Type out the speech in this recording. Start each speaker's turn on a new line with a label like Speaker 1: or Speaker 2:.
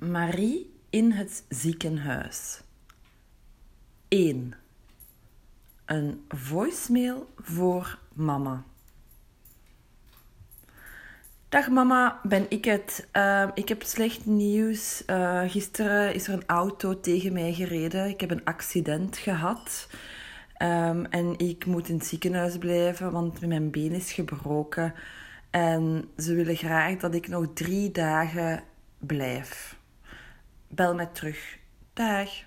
Speaker 1: Marie in het ziekenhuis. 1. Een voicemail voor mama. Dag mama, ben ik het. Uh, ik heb slecht nieuws. Uh, gisteren is er een auto tegen mij gereden. Ik heb een accident gehad. Um, en ik moet in het ziekenhuis blijven, want mijn been is gebroken. En ze willen graag dat ik nog drie dagen blijf. Bel me terug. Dag.